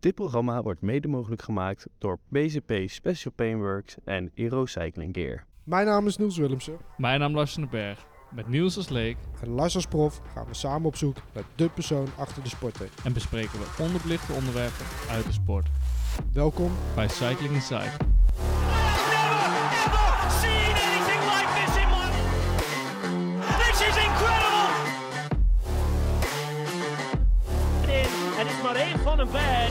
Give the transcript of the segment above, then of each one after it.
Dit programma wordt mede mogelijk gemaakt door PCP Special Paintworks en Eero Cycling Gear. Mijn naam is Niels Willemsen. Mijn naam is Lars van den Berg. Met Niels als leek En Lars als prof gaan we samen op zoek naar de persoon achter de sporter. en bespreken we onderbelichte onderwerpen uit de sport. Welkom. Bij Cycling Inside. never seen anything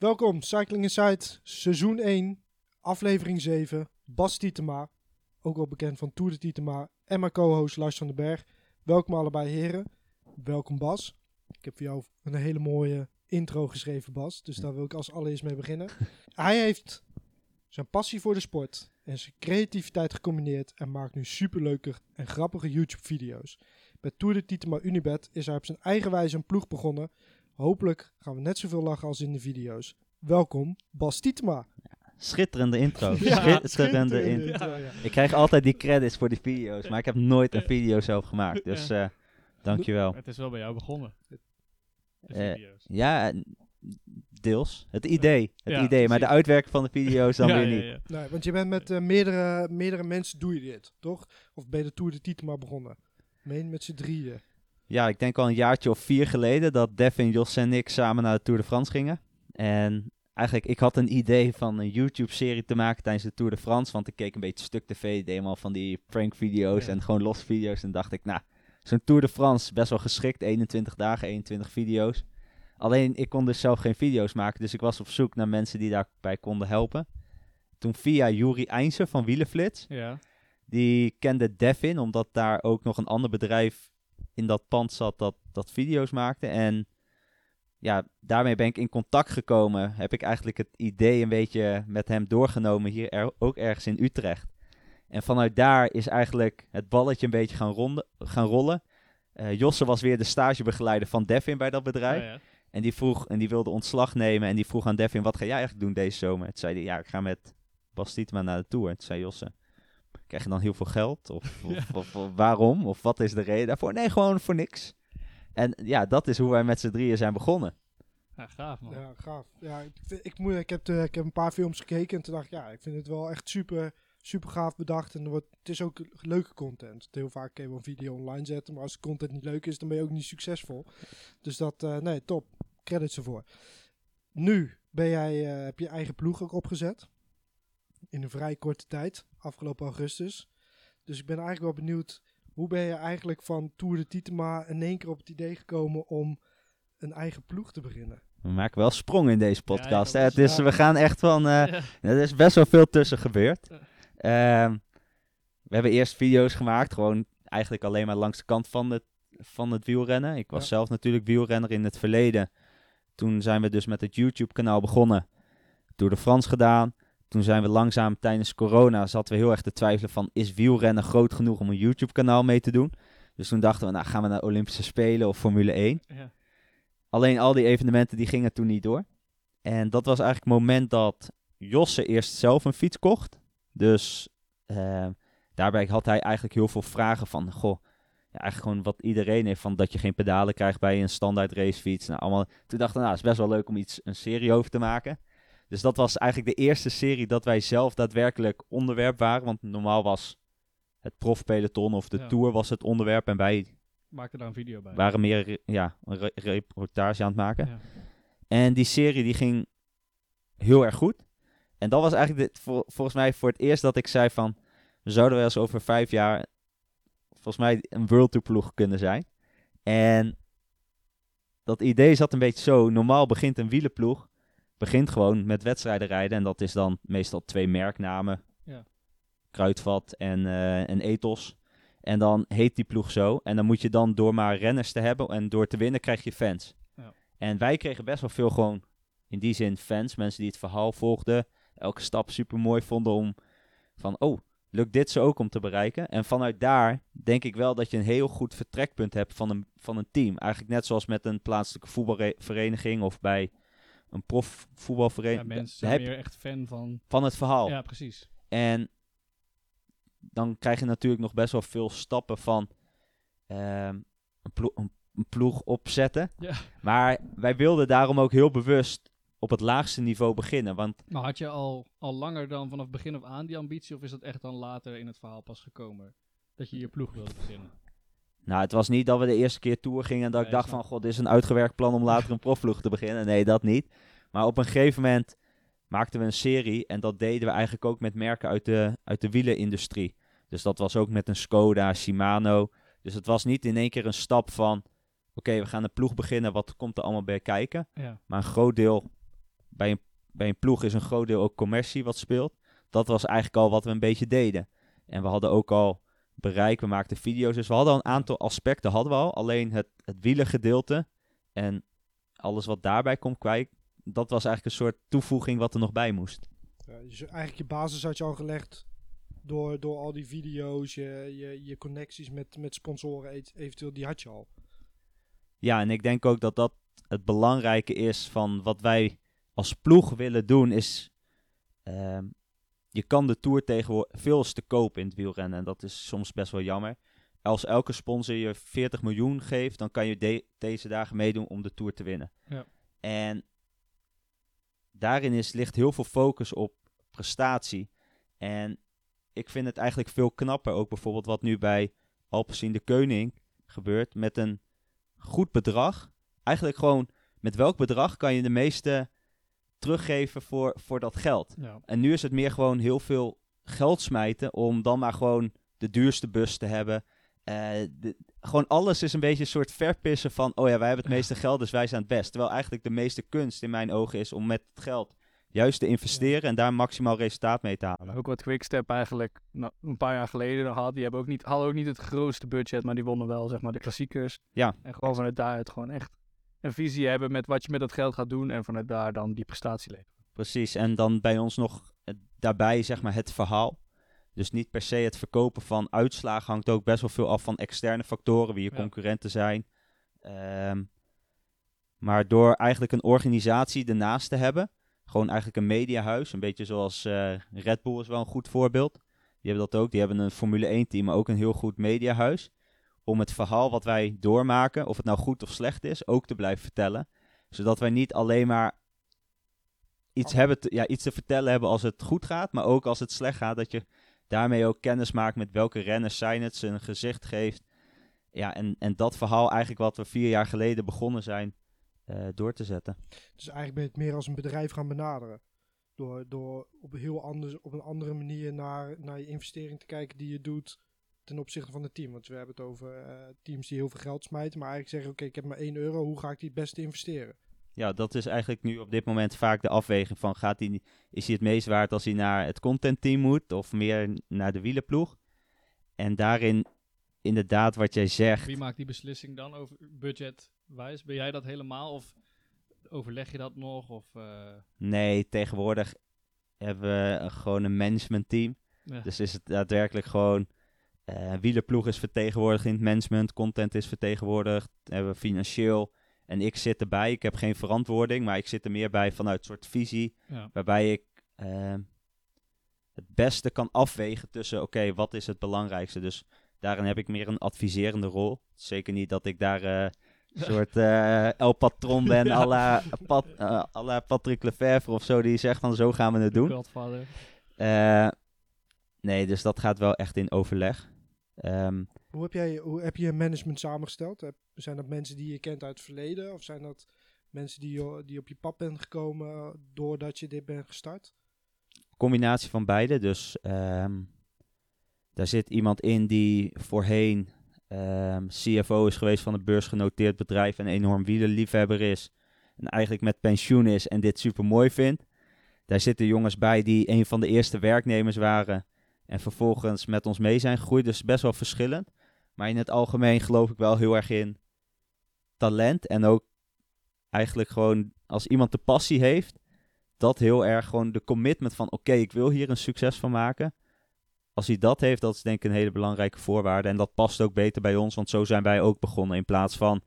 Welkom, Cycling Inside, seizoen 1, aflevering 7. Bas Tietema, ook wel bekend van Tour de Tietema, en mijn co-host Lars van den Berg. Welkom allebei heren. Welkom Bas. Ik heb voor jou een hele mooie intro geschreven Bas, dus daar wil ik als allereerst mee beginnen. Hij heeft zijn passie voor de sport en zijn creativiteit gecombineerd en maakt nu superleuke en grappige YouTube video's. Bij Tour de Tietema Unibet is hij op zijn eigen wijze een ploeg begonnen Hopelijk gaan we net zoveel lachen als in de video's. Welkom, Bas Tietema. Schitterende intro. Ja, Schitterende intro. intro, ja. Ik krijg altijd die credits voor die video's, maar ik heb nooit een video zelf gemaakt. Dus eh dankjewel. Het is wel bij jou begonnen. De Eh. Ja, deels. Het idee. Het Ja, idee, maar de uitwerking van de video's dan Ja, weer niet. ja. Nee, want je bent met eh, meerdere, meerdere mensen doe je dit, toch? Of ben je de Tour de Tietema begonnen? Meen met z'n drieën. Ja, ik denk al een jaartje of vier geleden dat Devin, Jos en ik samen naar de Tour de France gingen. En eigenlijk, ik had een idee van een YouTube-serie te maken tijdens de Tour de France. Want ik keek een beetje stuk tv, deed helemaal van die prank-video's Ja. en gewoon los video's. En dacht ik, nou, zo'n Tour de France, best wel geschikt. 21 dagen, 21 video's. Alleen, ik kon dus zelf geen video's maken. Dus ik was op zoek naar mensen die daarbij konden helpen. Toen via Juri Eindse van Wielenflits. Ja. Die kende Devin, omdat daar ook nog een ander bedrijf in dat pand zat dat, dat video's maakte. En ja, daarmee ben ik in contact gekomen. Heb ik eigenlijk het idee een beetje met hem doorgenomen, hier er, ook ergens in Utrecht. En vanuit daar is eigenlijk het balletje een beetje gaan, ronde, gaan rollen. Eh, Josse was weer de stagebegeleider van Devin bij dat bedrijf. Oh, ja. En die vroeg, en die wilde ontslag nemen. En die vroeg aan Devin, wat ga jij eigenlijk doen deze zomer? Toen zei hij, ja, ik ga met Bas Tietema naar de Tour. Toen zei Josse, krijg je dan heel veel geld? Of, of, Ja. of, of waarom? Of wat is de reden daarvoor? Nee, gewoon voor niks. En ja, dat is hoe wij met z'n drieën zijn begonnen. Ja, gaaf man. Ja, gaaf. Ja, ik, ik, moet, ik, heb de, ik heb een paar films gekeken en toen dacht ik, ja, ik vind het wel echt super, super gaaf bedacht. En wordt, het is ook leuke content. Heel vaak kun je wel een video online zetten, maar als de content niet leuk is, dan ben je ook niet succesvol. Dus dat, eh, nee, top. Credits ervoor. Nu ben jij, eh, heb je eigen ploeg ook opgezet. In een vrij korte tijd, afgelopen augustus. Dus ik ben eigenlijk wel benieuwd, hoe ben je eigenlijk van Tour de Tietema in één keer op het idee gekomen om een eigen ploeg te beginnen? We maken wel sprongen in deze podcast. Ja, hè. dat Het is- ja. we gaan echt van... eh, Ja. Er is best wel veel tussen gebeurd. Ja. Ehm, we hebben eerst video's gemaakt, gewoon eigenlijk alleen maar langs de kant van het, van het wielrennen. Ik was Ja. zelf natuurlijk wielrenner in het verleden. Toen zijn we dus met het YouTube-kanaal begonnen. Door de Frans gedaan. Toen zijn we langzaam tijdens corona zaten we heel erg te twijfelen van is wielrennen groot genoeg om een YouTube-kanaal mee te doen. Dus toen dachten we, nou gaan we naar Olympische Spelen of Formule 1. Ja. Alleen al die evenementen die gingen toen niet door. En dat was eigenlijk het moment dat Josse eerst zelf een fiets kocht. Dus eh, daarbij had hij eigenlijk heel veel vragen van, goh, ja, eigenlijk gewoon wat iedereen heeft, van dat je geen pedalen krijgt bij een standaard racefiets. Nou, allemaal, toen dachten we, nou, het is best wel leuk om iets, een serie over te maken. Dus dat was eigenlijk de eerste serie dat wij zelf daadwerkelijk onderwerp waren. Want normaal was het profpeloton of de Ja. tour was het onderwerp en wij Maak er daar een video bij. waren meer ja, een re- reportage aan het maken. Ja. En die serie die ging heel erg goed. En dat was eigenlijk de, vol- volgens mij voor het eerst dat ik zei van... We zouden wel eens over vijf jaar volgens mij een World Tour ploeg kunnen zijn. En dat idee zat een beetje zo. Normaal begint een wielenploeg. Begint gewoon met wedstrijden rijden. En dat is dan meestal twee merknamen. Ja. Kruidvat en, eh, en Ethos. En dan heet die ploeg zo. En dan moet je dan door maar renners te hebben en door te winnen krijg je fans. Ja. En wij kregen best wel veel gewoon in die zin fans. Mensen die het verhaal volgden. Elke stap super mooi vonden om van oh, lukt dit zo ook om te bereiken. En vanuit daar denk ik wel dat je een heel goed vertrekpunt hebt van een, van een team. Eigenlijk net zoals met een plaatselijke voetbalvereniging of bij een Ja, profvoetbalvereniging. mensen zijn meer echt fan van... van het verhaal. Ja, precies. En dan krijg je natuurlijk nog best wel veel stappen van ehm, een, plo- een, een ploeg opzetten. Ja. Maar wij wilden daarom ook heel bewust op het laagste niveau beginnen. Want Maar had je al, al langer dan vanaf begin af aan die ambitie? Of is dat echt dan later in het verhaal pas gekomen? Dat je je ploeg wilde beginnen? Nou, het was niet dat we de eerste keer tour gingen en dat ik dacht snap van... God, dit is een uitgewerkt plan om later een profploeg te beginnen. Nee, dat niet. Maar op een gegeven moment maakten we een serie. En dat deden we eigenlijk ook met merken uit de, uit de wielenindustrie. Dus dat was ook met een Skoda, Shimano. Dus het was niet in één keer een stap van... Oké, we gaan een ploeg beginnen. Wat komt er allemaal bij kijken? Ja. Maar een groot deel, bij een, bij een ploeg is een groot deel ook commercie wat speelt. Dat was eigenlijk al wat we een beetje deden. En we hadden ook al bereik, we maakten video's. Dus we hadden al een aantal aspecten, hadden we al. Alleen het, het wielergedeelte en alles wat daarbij komt kwijt, dat was eigenlijk een soort toevoeging wat er nog bij moest. Ja, dus eigenlijk je basis had je al gelegd door, door al die video's, je, je, je connecties met, met sponsoren eventueel, die had je al. Ja, en ik denk ook dat dat het belangrijke is van wat wij als ploeg willen doen, is ehm, je kan de Tour tegenwoordig veel te koop in het wielrennen en dat is soms best wel jammer. Als elke sponsor je 40 miljoen geeft, dan kan je de- deze dagen meedoen om de Tour te winnen. Ja. En daarin is, ligt heel veel focus op prestatie. En ik vind het eigenlijk veel knapper, ook bijvoorbeeld wat nu bij Alpecin de Keuning gebeurt, met een goed bedrag. Eigenlijk gewoon, met welk bedrag kan je de meeste teruggeven voor, voor dat geld? Ja. En nu is het meer gewoon heel veel geld smijten om dan maar gewoon de duurste bus te hebben. Eh, de- gewoon alles is een beetje een soort verpissen van, oh ja, wij hebben het meeste geld, dus wij zijn het best. Terwijl eigenlijk de meeste kunst in mijn ogen is om met het geld juist te investeren en daar maximaal resultaat mee te halen. Ook wat Quickstep eigenlijk nou, een paar jaar geleden had. Die hebben ook niet, hadden ook niet het grootste budget, maar die wonnen wel zeg maar de klassiekers. Ja. En gewoon vanuit daaruit gewoon echt een visie hebben met wat je met dat geld gaat doen. En vanuit daar dan die prestatie leveren. Precies, en dan bij ons nog eh, daarbij zeg maar het verhaal. Dus niet per se het verkopen van uitslagen hangt ook best wel veel af van externe factoren, wie je Ja. concurrenten zijn. Ehm, maar door eigenlijk een organisatie ernaast te hebben, gewoon eigenlijk een mediahuis, een beetje zoals eh, Red Bull is wel een goed voorbeeld. Die hebben dat ook, die hebben een Formule 1 team, maar ook een heel goed mediahuis. Om het verhaal wat wij doormaken, of het nou goed of slecht is, ook te blijven vertellen. Zodat wij niet alleen maar iets, hebben te, ja, iets te vertellen hebben als het goed gaat, maar ook als het slecht gaat, dat je daarmee ook kennis maakt met welke renners zijn het, een gezicht geeft. Ja, en, en dat verhaal eigenlijk wat we vier jaar geleden begonnen zijn eh, door te zetten. Dus eigenlijk ben je het meer als een bedrijf gaan benaderen. Door, door op, heel anders, op een andere manier naar, naar je investering te kijken die je doet ten opzichte van het team. Want we hebben het over eh, teams die heel veel geld smijten, maar eigenlijk zeggen, oké, ik heb maar 1 euro, hoe ga ik die het beste investeren? Ja, dat is eigenlijk nu op dit moment vaak de afweging van gaat hij, is hij het meest waard als hij naar het contentteam moet of meer naar de wielenploeg? En daarin inderdaad wat jij zegt. Wie maakt die beslissing dan over budgetwijs? Ben jij dat helemaal of overleg je dat nog? Of, eh, Nee, tegenwoordig hebben we gewoon een managementteam. ja. Dus is het daadwerkelijk gewoon. Eh wielerploeg is vertegenwoordigd in het management, content is vertegenwoordigd, hebben we financieel. En ik zit erbij, ik heb geen verantwoording, maar ik zit er meer bij vanuit een soort visie. ja. Waarbij ik eh, het beste kan afwegen tussen, oké, wat is het belangrijkste? Dus daarin heb ik meer een adviserende rol. Zeker niet dat ik daar eh, een soort eh El Patron ben, Ja. à la, Pat, eh, à la Patrick Lefevre of zo, die zegt van zo gaan we het doen. Eh, nee, dus dat gaat wel echt in overleg. Ehm, Hoe heb, jij, hoe heb je je management samengesteld? Heb- Zijn dat mensen die je kent uit het verleden? Of zijn dat mensen die, je- die op je pad bent gekomen eh, doordat je dit bent gestart? combinatie van beide. Dus ehm, daar zit iemand in die voorheen ehm, CFO is geweest van een beursgenoteerd bedrijf en enorm wielerliefhebber is. En eigenlijk met pensioen is en dit super mooi vindt. Daar zitten jongens bij die een van de eerste werknemers waren en vervolgens met ons mee zijn gegroeid. Dus best wel verschillend. Maar in het algemeen geloof ik wel heel erg in talent en ook eigenlijk gewoon als iemand de passie heeft, dat heel erg gewoon de commitment van oké, ik wil hier een succes van maken. Als hij dat heeft, dat is denk ik een hele belangrijke voorwaarde. En dat past ook beter bij ons, want zo zijn wij ook begonnen. In plaats van,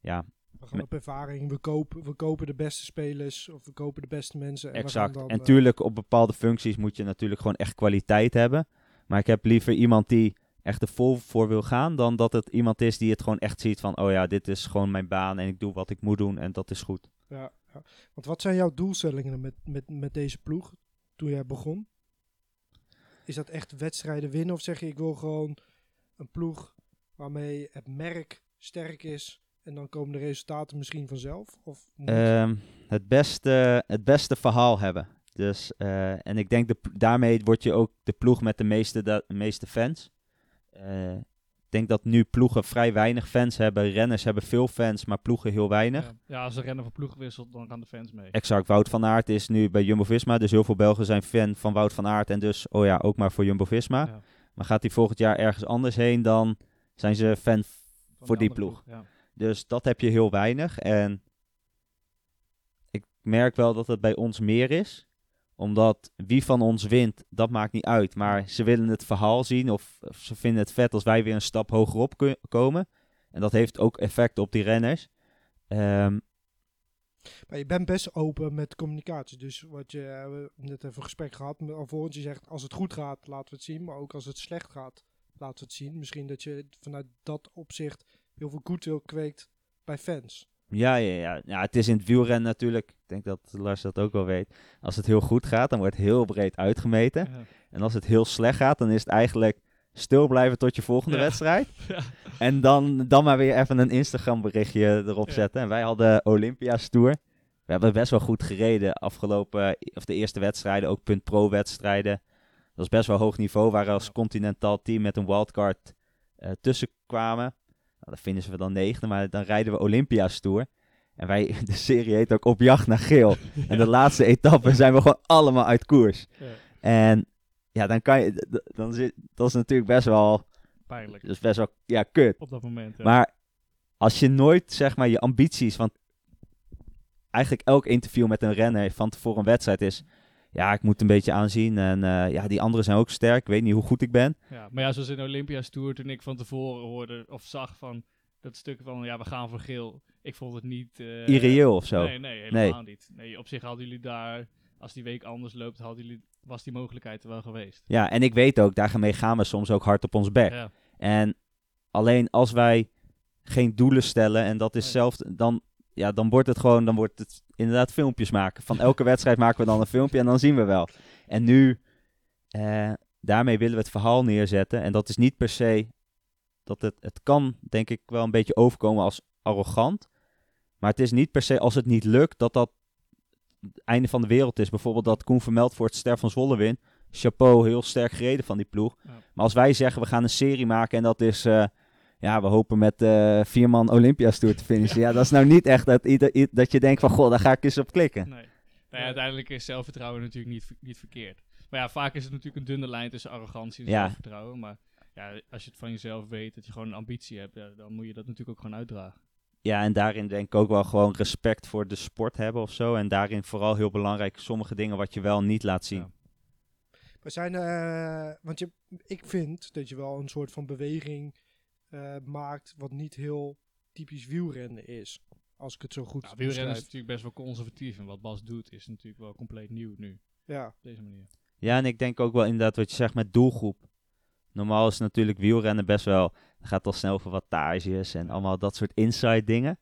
ja, We gaan op ervaring, we kopen, we kopen de beste spelers of we kopen de beste mensen. En exact. dan, en eh, tuurlijk, op bepaalde functies moet je natuurlijk gewoon echt kwaliteit hebben. Maar ik heb liever iemand die echt er vol voor wil gaan, dan dat het iemand is die het gewoon echt ziet van, oh ja, dit is gewoon mijn baan en ik doe wat ik moet doen en dat is goed. Ja, ja. Want wat zijn jouw doelstellingen met, met, met deze ploeg toen jij begon? Is dat echt wedstrijden winnen of zeg je ik wil gewoon een ploeg waarmee het merk sterk is en dan komen de resultaten misschien vanzelf? Of moet- Ehm, het, beste, het beste verhaal hebben. Dus, eh, en ik denk de, daarmee word je ook de ploeg met de meeste, da- meeste fans. Eh, ik denk dat nu ploegen vrij weinig fans hebben. Renners hebben veel fans, maar ploegen heel weinig. Ja. ja, als de renner van ploeg wisselt, dan gaan de fans mee. Exact, Wout van Aert is nu bij Jumbo-Visma. Dus heel veel Belgen zijn fan van Wout van Aert. En dus, oh ja, ook maar voor Jumbo-Visma. Ja. Maar gaat hij volgend jaar ergens anders heen, dan zijn ze fan. Van voor de die andere ploeg. Ja. Dus dat heb je heel weinig. En ik merk wel dat het bij ons meer is. Omdat wie van ons wint, dat maakt niet uit. Maar ze willen het verhaal zien. Of, ze vinden het vet als wij weer een stap hogerop komen. En dat heeft ook effect op die renners. Ehm, Maar je bent best open met communicatie. Dus wat je eh, we net even een gesprek gehad. Alvorens je zegt als het goed gaat, laten we het zien. Maar ook als het slecht gaat, laten we het zien. Misschien dat je vanuit dat opzicht heel veel goodwill kweekt bij fans. Ja, ja, ja. ja, het is in het wielrennen natuurlijk. Ik denk dat Lars dat ook wel weet. Als het heel goed gaat, dan wordt het heel breed uitgemeten. Ja. En als het heel slecht gaat, dan is het eigenlijk stil blijven tot je volgende Ja. wedstrijd. Ja. En dan, dan maar weer even een Instagram berichtje erop Ja. zetten. En wij hadden Olympia's Tour. We hebben best wel goed gereden afgelopen, of de eerste wedstrijden, ook punt pro wedstrijden. Dat was best wel hoog niveau, waar we als Ja. continentaal team met een wildcard eh tussen kwamen. Nou, dan vinden we dan negende, maar dan rijden we Olympia's Tour. En wij, de serie heet ook Op jacht naar geel. En de laatste etappe zijn we gewoon allemaal uit koers. Ja. En ja, dan kan je, dan zit, dat is natuurlijk best wel, Pijnlijk. dat is best wel, ja, kut. Op dat moment. Ja. Maar als je nooit, zeg maar, je ambities, want eigenlijk elk interview met een renner van tevoren een wedstrijd is, ja, ik moet een beetje aanzien en eh, ja, die anderen zijn ook sterk, ik weet niet hoe goed ik ben. Ja, maar ja, zoals in de Olympia's Tour, toen ik van tevoren hoorde of zag van dat stuk van ja, we gaan voor geel. Ik vond het niet... eh, Irreëel of zo. Nee, nee, helemaal niet. Nee, op zich hadden jullie daar, als die week anders loopt, hadden jullie, was die mogelijkheid er wel geweest. Ja, en ik weet ook, daarmee gaan we soms ook hard op ons bek. Ja, En alleen als wij geen doelen stellen en dat is Nee. zelf, dan, ja, dan wordt het gewoon, dan wordt het inderdaad filmpjes maken. Van elke wedstrijd maken we dan een filmpje en dan zien we wel. En nu, eh, daarmee willen we het verhaal neerzetten. En dat is niet per se, dat het, het kan denk ik wel een beetje overkomen als arrogant. Maar het is niet per se als het niet lukt dat dat het einde van de wereld is. Bijvoorbeeld dat Koen Vermeld voor het Ster van Zwolle wint. Chapeau, heel sterk gereden van die ploeg. Ja. Maar als wij zeggen we gaan een serie maken en dat is... eh, ja, we hopen met eh vier man Olympia's Tour te finishen. Ja. dat is nou niet echt dat, ieder, dat je denkt van, goh, daar ga ik eens op klikken. nee. Nou ja, uiteindelijk is zelfvertrouwen natuurlijk niet, niet verkeerd. Maar ja, vaak is het natuurlijk een dunne lijn tussen arrogantie en Ja. zelfvertrouwen. Maar ja, als je het van jezelf weet, dat je gewoon een ambitie hebt, ja, dan moet je dat natuurlijk ook gewoon uitdragen. Ja, en daarin denk ik ook wel gewoon respect voor de sport hebben of zo. En daarin vooral heel belangrijk, sommige dingen wat je wel niet laat zien. Ja. We zijn, eh, want je, ik vind dat je wel een soort van beweging eh, maakt wat niet heel typisch wielrennen is. Als ik het zo goed Nou, wielrennen is natuurlijk best wel conservatief. En wat Bas doet is natuurlijk wel compleet nieuw nu. Ja, Op deze manier. Ja, en ik denk ook wel inderdaad wat je zegt met doelgroep. Normaal is natuurlijk wielrennen best wel, het gaat al snel over wattages en allemaal dat soort inside dingen.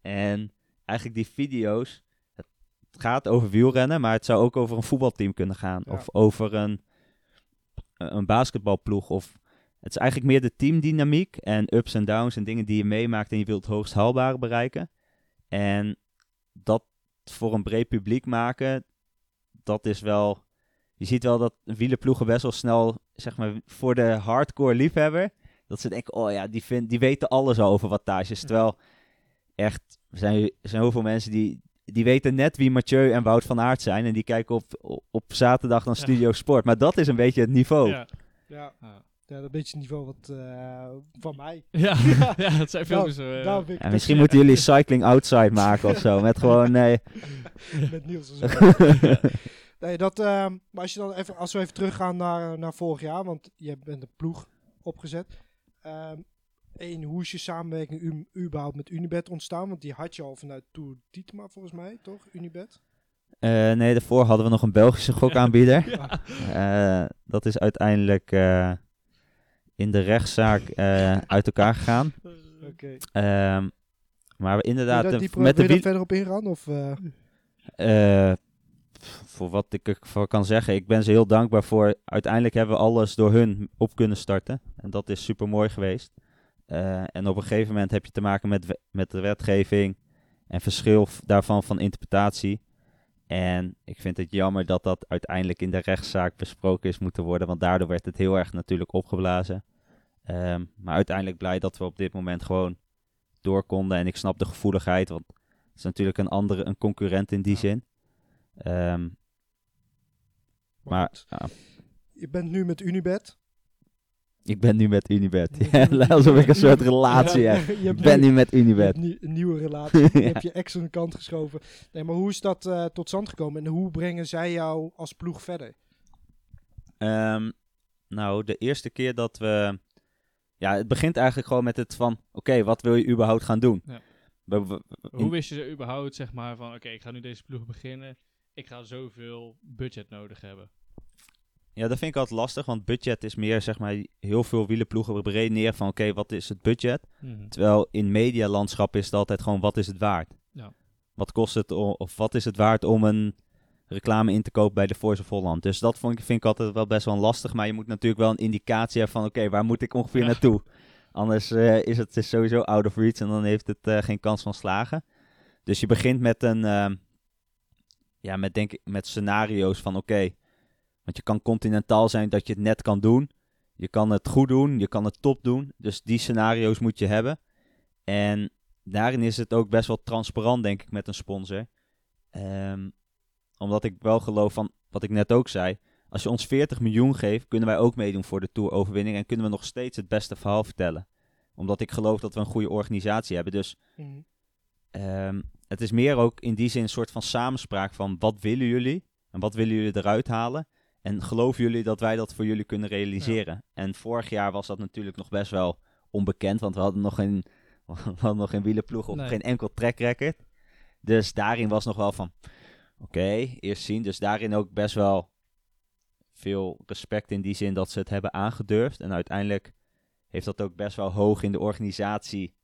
En eigenlijk die video's, het gaat over wielrennen, maar het zou ook over een voetbalteam kunnen gaan. Ja. Of over een, een basketbalploeg. Of, het is eigenlijk meer de teamdynamiek en ups en downs en dingen die je meemaakt en je wilt het hoogst haalbare bereiken. En dat voor een breed publiek maken, dat is wel... Je ziet wel dat wielerploegen best wel snel, zeg maar, voor de hardcore liefhebber, dat ze denken, oh ja, die, vind, die weten alles al over wattages. Terwijl, echt, er zijn, er zijn heel veel mensen die, die weten net wie Mathieu en Wout van Aert zijn. En die kijken op, op, op zaterdag dan Ja. Studio Sport. Maar dat is een beetje het niveau. Ja. ja. Ja. dat beetje het niveau wat, eh, van mij. Ja. ja, dat zijn filmpjes. zo, eh, Ja, misschien moeten jullie Cycling Outside maken of zo. Met gewoon, nee. met Niels en zo. nee, dat, ehm, maar als, je dan even, als we even teruggaan naar, naar vorig jaar, want je bent een ploeg opgezet. Ehm Eén, hoe is je samenwerking u, überhaupt met Unibet ontstaan? Want die had je al vanuit Tour Dietmar volgens mij, toch? Unibet? Eh, nee, daarvoor hadden we nog een Belgische gokaanbieder. Ja. Eh, dat is uiteindelijk eh, in de rechtszaak eh, uit elkaar gegaan. Oké. Ehm, maar we inderdaad, daar eh, dieper- met de wiel, verder op ingaan? Of, eh, voor wat ik ervoor kan zeggen, ik ben ze heel dankbaar voor. Uiteindelijk hebben we alles door hun op kunnen starten. En dat is super mooi geweest. En op een gegeven moment heb je te maken met, met de wetgeving en verschil daarvan van interpretatie. En ik vind het jammer dat dat uiteindelijk in de rechtszaak besproken is moeten worden, want daardoor werd het heel erg natuurlijk opgeblazen. Ehm, maar uiteindelijk blij dat we op dit moment gewoon door konden. En ik snap de gevoeligheid, want het is natuurlijk een andere, een concurrent in die Ja. zin. Ehm, maar goed. ja, Je bent nu met Unibet. ik ben nu met Unibet. Je bent nu- Alsof ik een soort relatie Ja, heb. je Ik hebt ben nu- nu met je hebt Unibet. nu een nieuwe relatie. Die Ja. heb je ex aan de kant geschoven. Nee, maar hoe is dat eh, tot stand gekomen? En hoe brengen zij jou als ploeg verder? Ehm, nou, de eerste keer dat we... Ja, het begint eigenlijk gewoon met het van... Oké, wat wil je überhaupt gaan doen? Ja. We- we- Hoe wist je überhaupt, zeg maar, van oké, ik ga nu deze ploeg beginnen. Ik ga zoveel budget nodig hebben. Ja, dat vind ik altijd lastig, want budget is meer, zeg maar, heel veel wielenploegen beredeneren van, oké, wat is het budget? Terwijl in medialandschap is het altijd gewoon, wat is het waard? Ja. Wat kost het, of wat is het waard om een reclame in te kopen bij de Voice of Holland? Dus dat vond ik, vind ik altijd wel best wel lastig, maar je moet natuurlijk wel een indicatie hebben van, oké, waar moet ik ongeveer Ja. naartoe? Anders eh, is het is sowieso out of reach en dan heeft het eh, geen kans van slagen. Dus je begint met een, ehm, ja, met denk ik, met scenario's van, oké, want je kan continentaal zijn dat je het net kan doen. Je kan het goed doen, je kan het top doen. Dus die scenario's moet je hebben. En daarin is het ook best wel transparant, denk ik, met een sponsor. Ehm, omdat ik wel geloof van, wat ik net ook zei. Als je ons 40 miljoen geeft, kunnen wij ook meedoen voor de Tour-overwinning. En kunnen we nog steeds het beste verhaal vertellen. Omdat ik geloof dat we een goede organisatie hebben. Dus Ehm, het is meer ook in die zin een soort van samenspraak van wat willen jullie en wat willen jullie eruit halen en geloven jullie dat wij dat voor jullie kunnen realiseren. En vorig jaar was dat natuurlijk nog best wel onbekend, want we hadden nog geen, we hadden nog geen wielenploeg of Nee. geen enkel track record. Dus daarin was nog wel van oké, eerst zien. Dus daarin ook best wel veel respect in die zin dat ze het hebben aangedurfd. En uiteindelijk heeft dat ook best wel hoog in de organisatie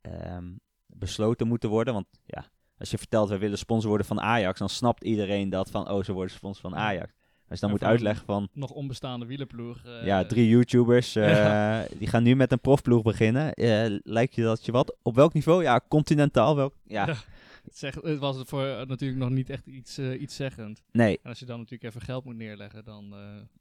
ehm, besloten moeten worden. Want ja, als je vertelt, we willen sponsor worden van Ajax, dan snapt iedereen dat van, oh, ze worden sponsor van Ajax. Dus dan En moet uitleggen van, Nog onbestaande wielenploeg. eh, ja, drie YouTubers, eh, Ja. die gaan nu met een profploeg beginnen. Eh, lijkt je dat je wat? Op welk niveau? Ja, continentaal welk? Ja, Ja. Het, zegt, het was voor eh, natuurlijk nog niet echt iets, eh, iets zeggend. nee, En als je dan natuurlijk even geld moet neerleggen, dan eh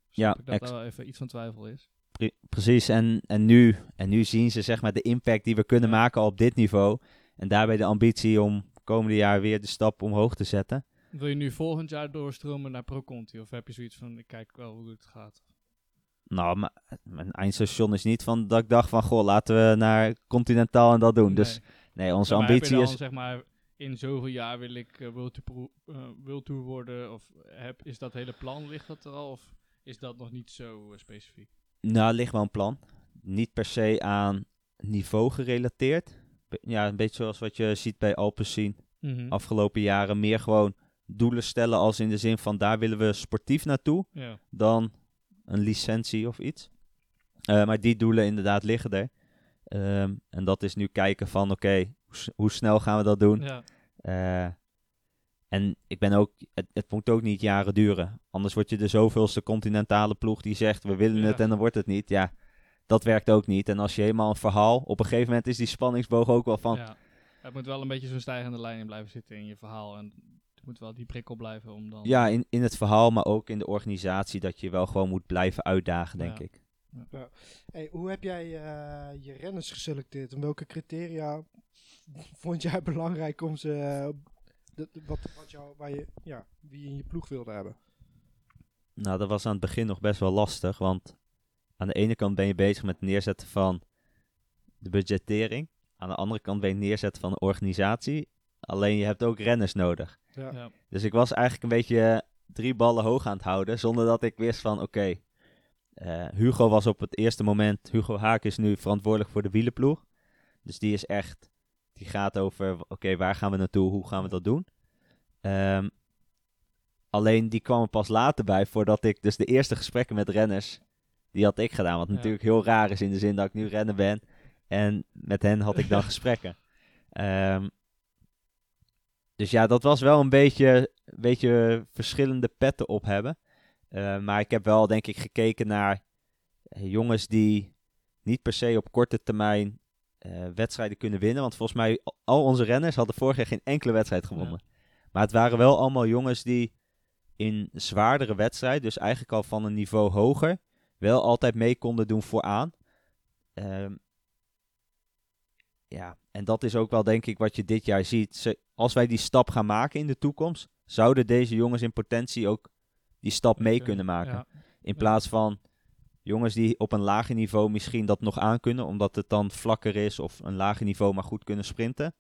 Ja, ik dat daar wel even iets van twijfel is. pre- precies. En, en, nu, en nu zien ze zeg maar de impact die we kunnen maken op dit niveau. En daarbij de ambitie om komende jaar weer de stap omhoog te zetten. Wil je nu volgend jaar doorstromen naar Pro Conti? Of heb je zoiets van, ik kijk wel hoe het gaat? Nou, maar mijn eindstation is niet van dat ik dacht van, goh, laten we naar Continentaal en dat doen. Dus Nee. onze Zeg ambitie dan, is... zeg maar, in zoveel jaar wil ik uh, World, Tour, World Tour worden? Of heb, is dat hele plan, ligt dat er al? Of is dat nog niet zo eh, specifiek? Nou, ligt wel een plan. Niet per se aan niveau gerelateerd. Be- Ja, een beetje zoals wat je ziet bij Alpecin Mhm. afgelopen jaren. Meer gewoon doelen stellen als in de zin van daar willen we sportief naartoe. Ja. Dan een licentie of iets. Eh, maar die doelen inderdaad liggen er. Ehm, en dat is nu kijken van oké, hoe, snel gaan we dat doen? ja. Eh, en ik ben ook, het, het moet ook niet jaren duren. Anders word je de zoveelste continentale ploeg die zegt we willen Ja. het en dan wordt het niet. Ja, dat werkt ook niet. En als je helemaal een verhaal, op een gegeven moment is die spanningsboog ook wel van, ja. Het moet wel een beetje zo'n stijgende lijn in blijven zitten in je verhaal. En het moet wel die prikkel blijven om dan... ja, in, in het verhaal, maar ook in de organisatie, dat je wel gewoon moet blijven uitdagen, denk Ja. ik. Hey, hoe heb jij eh, je renners geselecteerd? En welke criteria vond jij belangrijk om ze... eh, de- de- wat, wat jou, waar je, ja, wie je in je ploeg wilde hebben? Nou, dat was aan het begin nog best wel lastig, want aan de ene kant ben je bezig met het neerzetten van de budgettering. Aan de andere kant ben je het neerzetten van de organisatie. Alleen je hebt ook renners nodig. Ja. Ja. Dus ik was eigenlijk een beetje drie ballen hoog aan het houden, zonder dat ik wist van oké, eh, Hugo was op het eerste moment, Hugo Haak is nu verantwoordelijk voor de wielenploeg. Dus die is echt, die gaat over oké, waar gaan we naartoe, hoe gaan we dat doen. Ehm, alleen die kwam er pas later bij, voordat ik dus de eerste gesprekken met renners die had ik gedaan. Wat Ja. natuurlijk heel raar is in de zin dat ik nu rennen ben. En met hen had ik dan gesprekken. Ehm, dus ja, dat was wel een beetje, een beetje verschillende petten op hebben. Eh, maar ik heb wel, denk ik, gekeken naar eh, jongens die niet per se op korte termijn eh, wedstrijden kunnen winnen. Want volgens mij, al- onze renners hadden vorig jaar geen enkele wedstrijd gewonnen. Maar het waren wel allemaal jongens die in zwaardere wedstrijden, dus eigenlijk al van een niveau hoger, wel altijd mee konden doen vooraan. Ehm, ja, en dat is ook wel denk ik wat je dit jaar ziet. Ze, als wij die stap gaan maken in de toekomst, zouden deze jongens in potentie ook die stap mee kunnen maken. Ja. In plaats van jongens die op een lager niveau misschien dat nog aan kunnen, omdat het dan vlakker is of een lager niveau maar goed kunnen sprinten.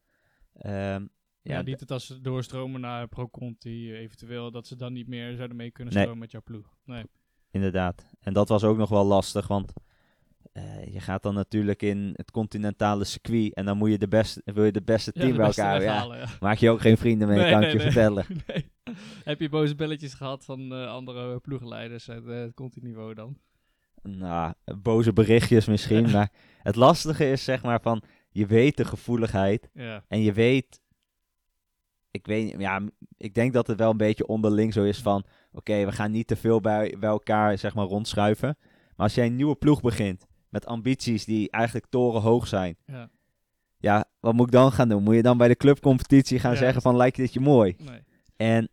Ehm, Ja, ja, niet dat als ze doorstromen naar Pro Conti eventueel, dat ze dan niet meer zouden mee kunnen Nee. stromen met jouw ploeg. Nee. Inderdaad. En dat was ook nog wel lastig, want eh, je gaat dan natuurlijk in het continentale circuit en dan moet je de beste, wil je de beste Ja, team de bij beste elkaar. Ja, weghalen, ja. maak je ook geen vrienden mee, Nee, kan nee, ik je vertellen. Nee. Heb je boze belletjes gehad van eh, andere ploegleiders uit eh, het Conti-niveau dan? Nou, boze berichtjes misschien, maar het lastige is zeg maar van, je weet de gevoeligheid Ja. en je weet, ik weet ja, ik denk dat het wel een beetje onderling zo is van, oké, we gaan niet te veel bij, bij elkaar zeg maar rondschuiven. Maar als jij een nieuwe ploeg begint met ambities die eigenlijk torenhoog zijn, ja. ja, wat moet ik dan gaan doen? Moet je dan bij de clubcompetitie gaan Ja. zeggen van, lijkt dit je mooi? Nee. En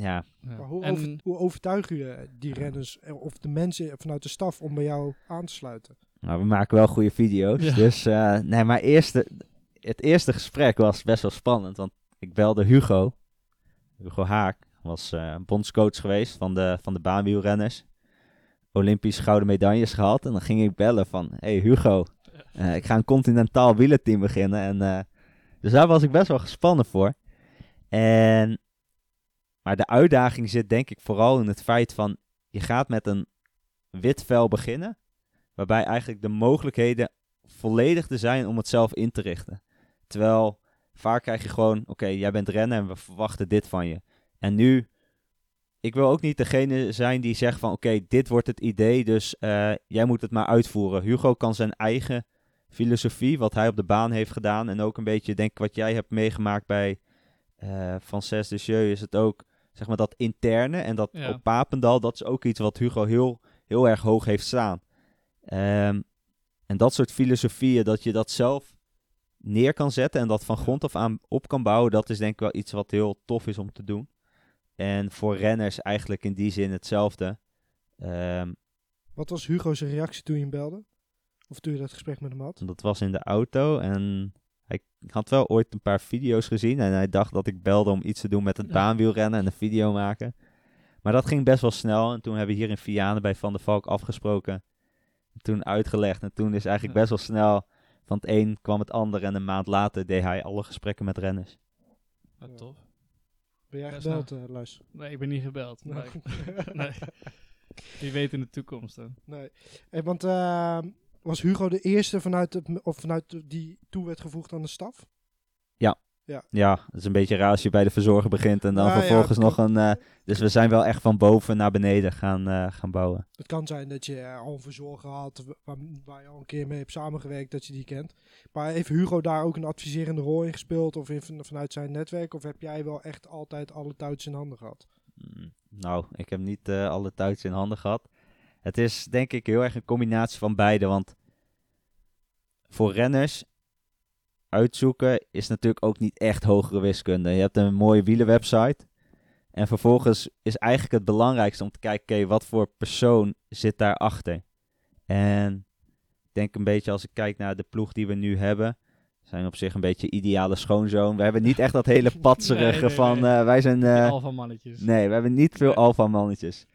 ja, Ja. Maar hoe, En- over, hoe overtuig je die renners eh, of de mensen vanuit de staf om bij jou aan te sluiten? nou, we maken wel goede video's. Ja. Dus, eh, nee, maar eerste, het eerste gesprek was best wel spannend, want ik belde Hugo. Hugo Haak was eh, bondscoach geweest van de, van de baanwielrenners. Olympisch gouden medailles gehad. En dan ging ik bellen van, hey Hugo, eh, ik ga een continentaal wielerteam beginnen. En, eh, dus daar was ik best wel gespannen voor. En, maar de uitdaging zit denk ik vooral in het feit van, je gaat met een wit vel beginnen. Waarbij eigenlijk de mogelijkheden volledig er zijn om het zelf in te richten. Terwijl vaak krijg je gewoon, oké, jij bent rennen en we verwachten dit van je. En nu, ik wil ook niet degene zijn die zegt van, oké, dit wordt het idee, dus eh, jij moet het maar uitvoeren. Hugo kan zijn eigen filosofie, wat hij op de baan heeft gedaan, en ook een beetje, denk ik, wat jij hebt meegemaakt bij eh Frances de is het ook, zeg maar, dat interne en dat Ja. op Papendal, dat is ook iets wat Hugo heel, heel erg hoog heeft staan. Ehm, en dat soort filosofieën, dat je dat zelf neer kan zetten en dat van grond af aan op kan bouwen, dat is denk ik wel iets wat heel tof is om te doen. En voor renners eigenlijk in die zin hetzelfde. Ehm, Wat was Hugo's reactie toen je hem belde? Of toen je dat gesprek met hem had? dat was in de auto en hij had wel ooit een paar video's gezien en hij dacht dat ik belde om iets te doen met het baanwielrennen en een video maken. Maar dat ging best wel snel en toen hebben we hier in Vianen bij Van der Valk afgesproken. Toen uitgelegd en toen is eigenlijk best wel snel van het een kwam het ander en een maand later deed hij alle gesprekken met renners. Ja, tof. Ben jij gebeld, eh Luis? Nee, ik ben niet gebeld. Nee. nee. Wie weet in de toekomst dan. Nee. Hey, want eh, was Hugo de eerste vanuit, het, of vanuit die toe werd gevoegd aan de staf? Ja, het is een beetje raar als je bij de verzorger begint en dan Nou ja, vervolgens nog kan- een... eh, dus we zijn wel echt van boven naar beneden gaan, eh, gaan bouwen. Het kan zijn dat je eh, al een verzorger had wa- waar, waar je al een keer mee hebt samengewerkt, dat je die kent. Maar heeft Hugo daar ook een adviserende rol in gespeeld of in, vanuit zijn netwerk? Of heb jij wel echt altijd alle touwtjes in handen gehad? Mm, Nou, ik heb niet alle touwtjes in handen gehad. Het is denk ik heel erg een combinatie van beide. Want voor renners uitzoeken is natuurlijk ook niet echt hogere wiskunde. Je hebt een mooie wielenwebsite. En vervolgens is eigenlijk het belangrijkste om te kijken, oké, wat voor persoon zit daarachter? En ik denk een beetje als ik kijk naar de ploeg die we nu hebben, zijn op zich een beetje ideale schoonzoon. We hebben niet echt dat hele patserige Nee, nee, van, eh, wij zijn... Die eh, alpha mannetjes. Nee, we hebben niet veel Nee. alfa-mannetjes.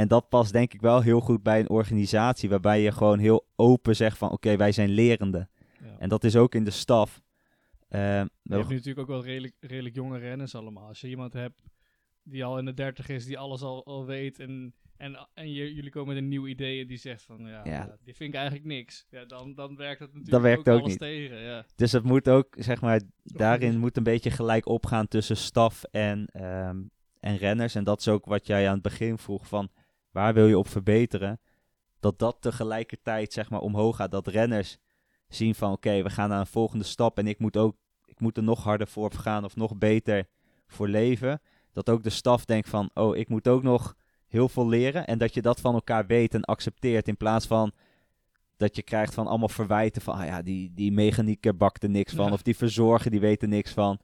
En dat past denk ik wel heel goed bij een organisatie waarbij je gewoon heel open zegt van oké, wij zijn lerende. Ja. En dat is ook in de staf. We Je hebt nu natuurlijk ook wel redelijk, redelijk jonge renners allemaal. Als je iemand hebt die al in de dertig is, die alles al, al weet en, en, en je, jullie komen met een nieuw idee en die zegt van ja, Ja. ja, die vind ik eigenlijk niks. Ja, dan, dan werkt dat natuurlijk Dat werkt ook alles niet. tegen. Ja. Dus het moet ook, zeg maar, daarin moet een beetje gelijk opgaan tussen staf en, ehm, en renners. En dat is ook wat jij aan het begin vroeg van waar wil je op verbeteren? dat dat tegelijkertijd zeg maar omhoog gaat. Dat renners zien van oké, we gaan naar een volgende stap en ik moet ook ik moet er nog harder voor gaan of nog beter voor leven. Dat ook de staf denkt van oh, ik moet ook nog heel veel leren en dat je dat van elkaar weet en accepteert in plaats van dat je krijgt van allemaal verwijten van ah ja, die, die mechanieker er niks van Ja. of die verzorger die weet er niks van.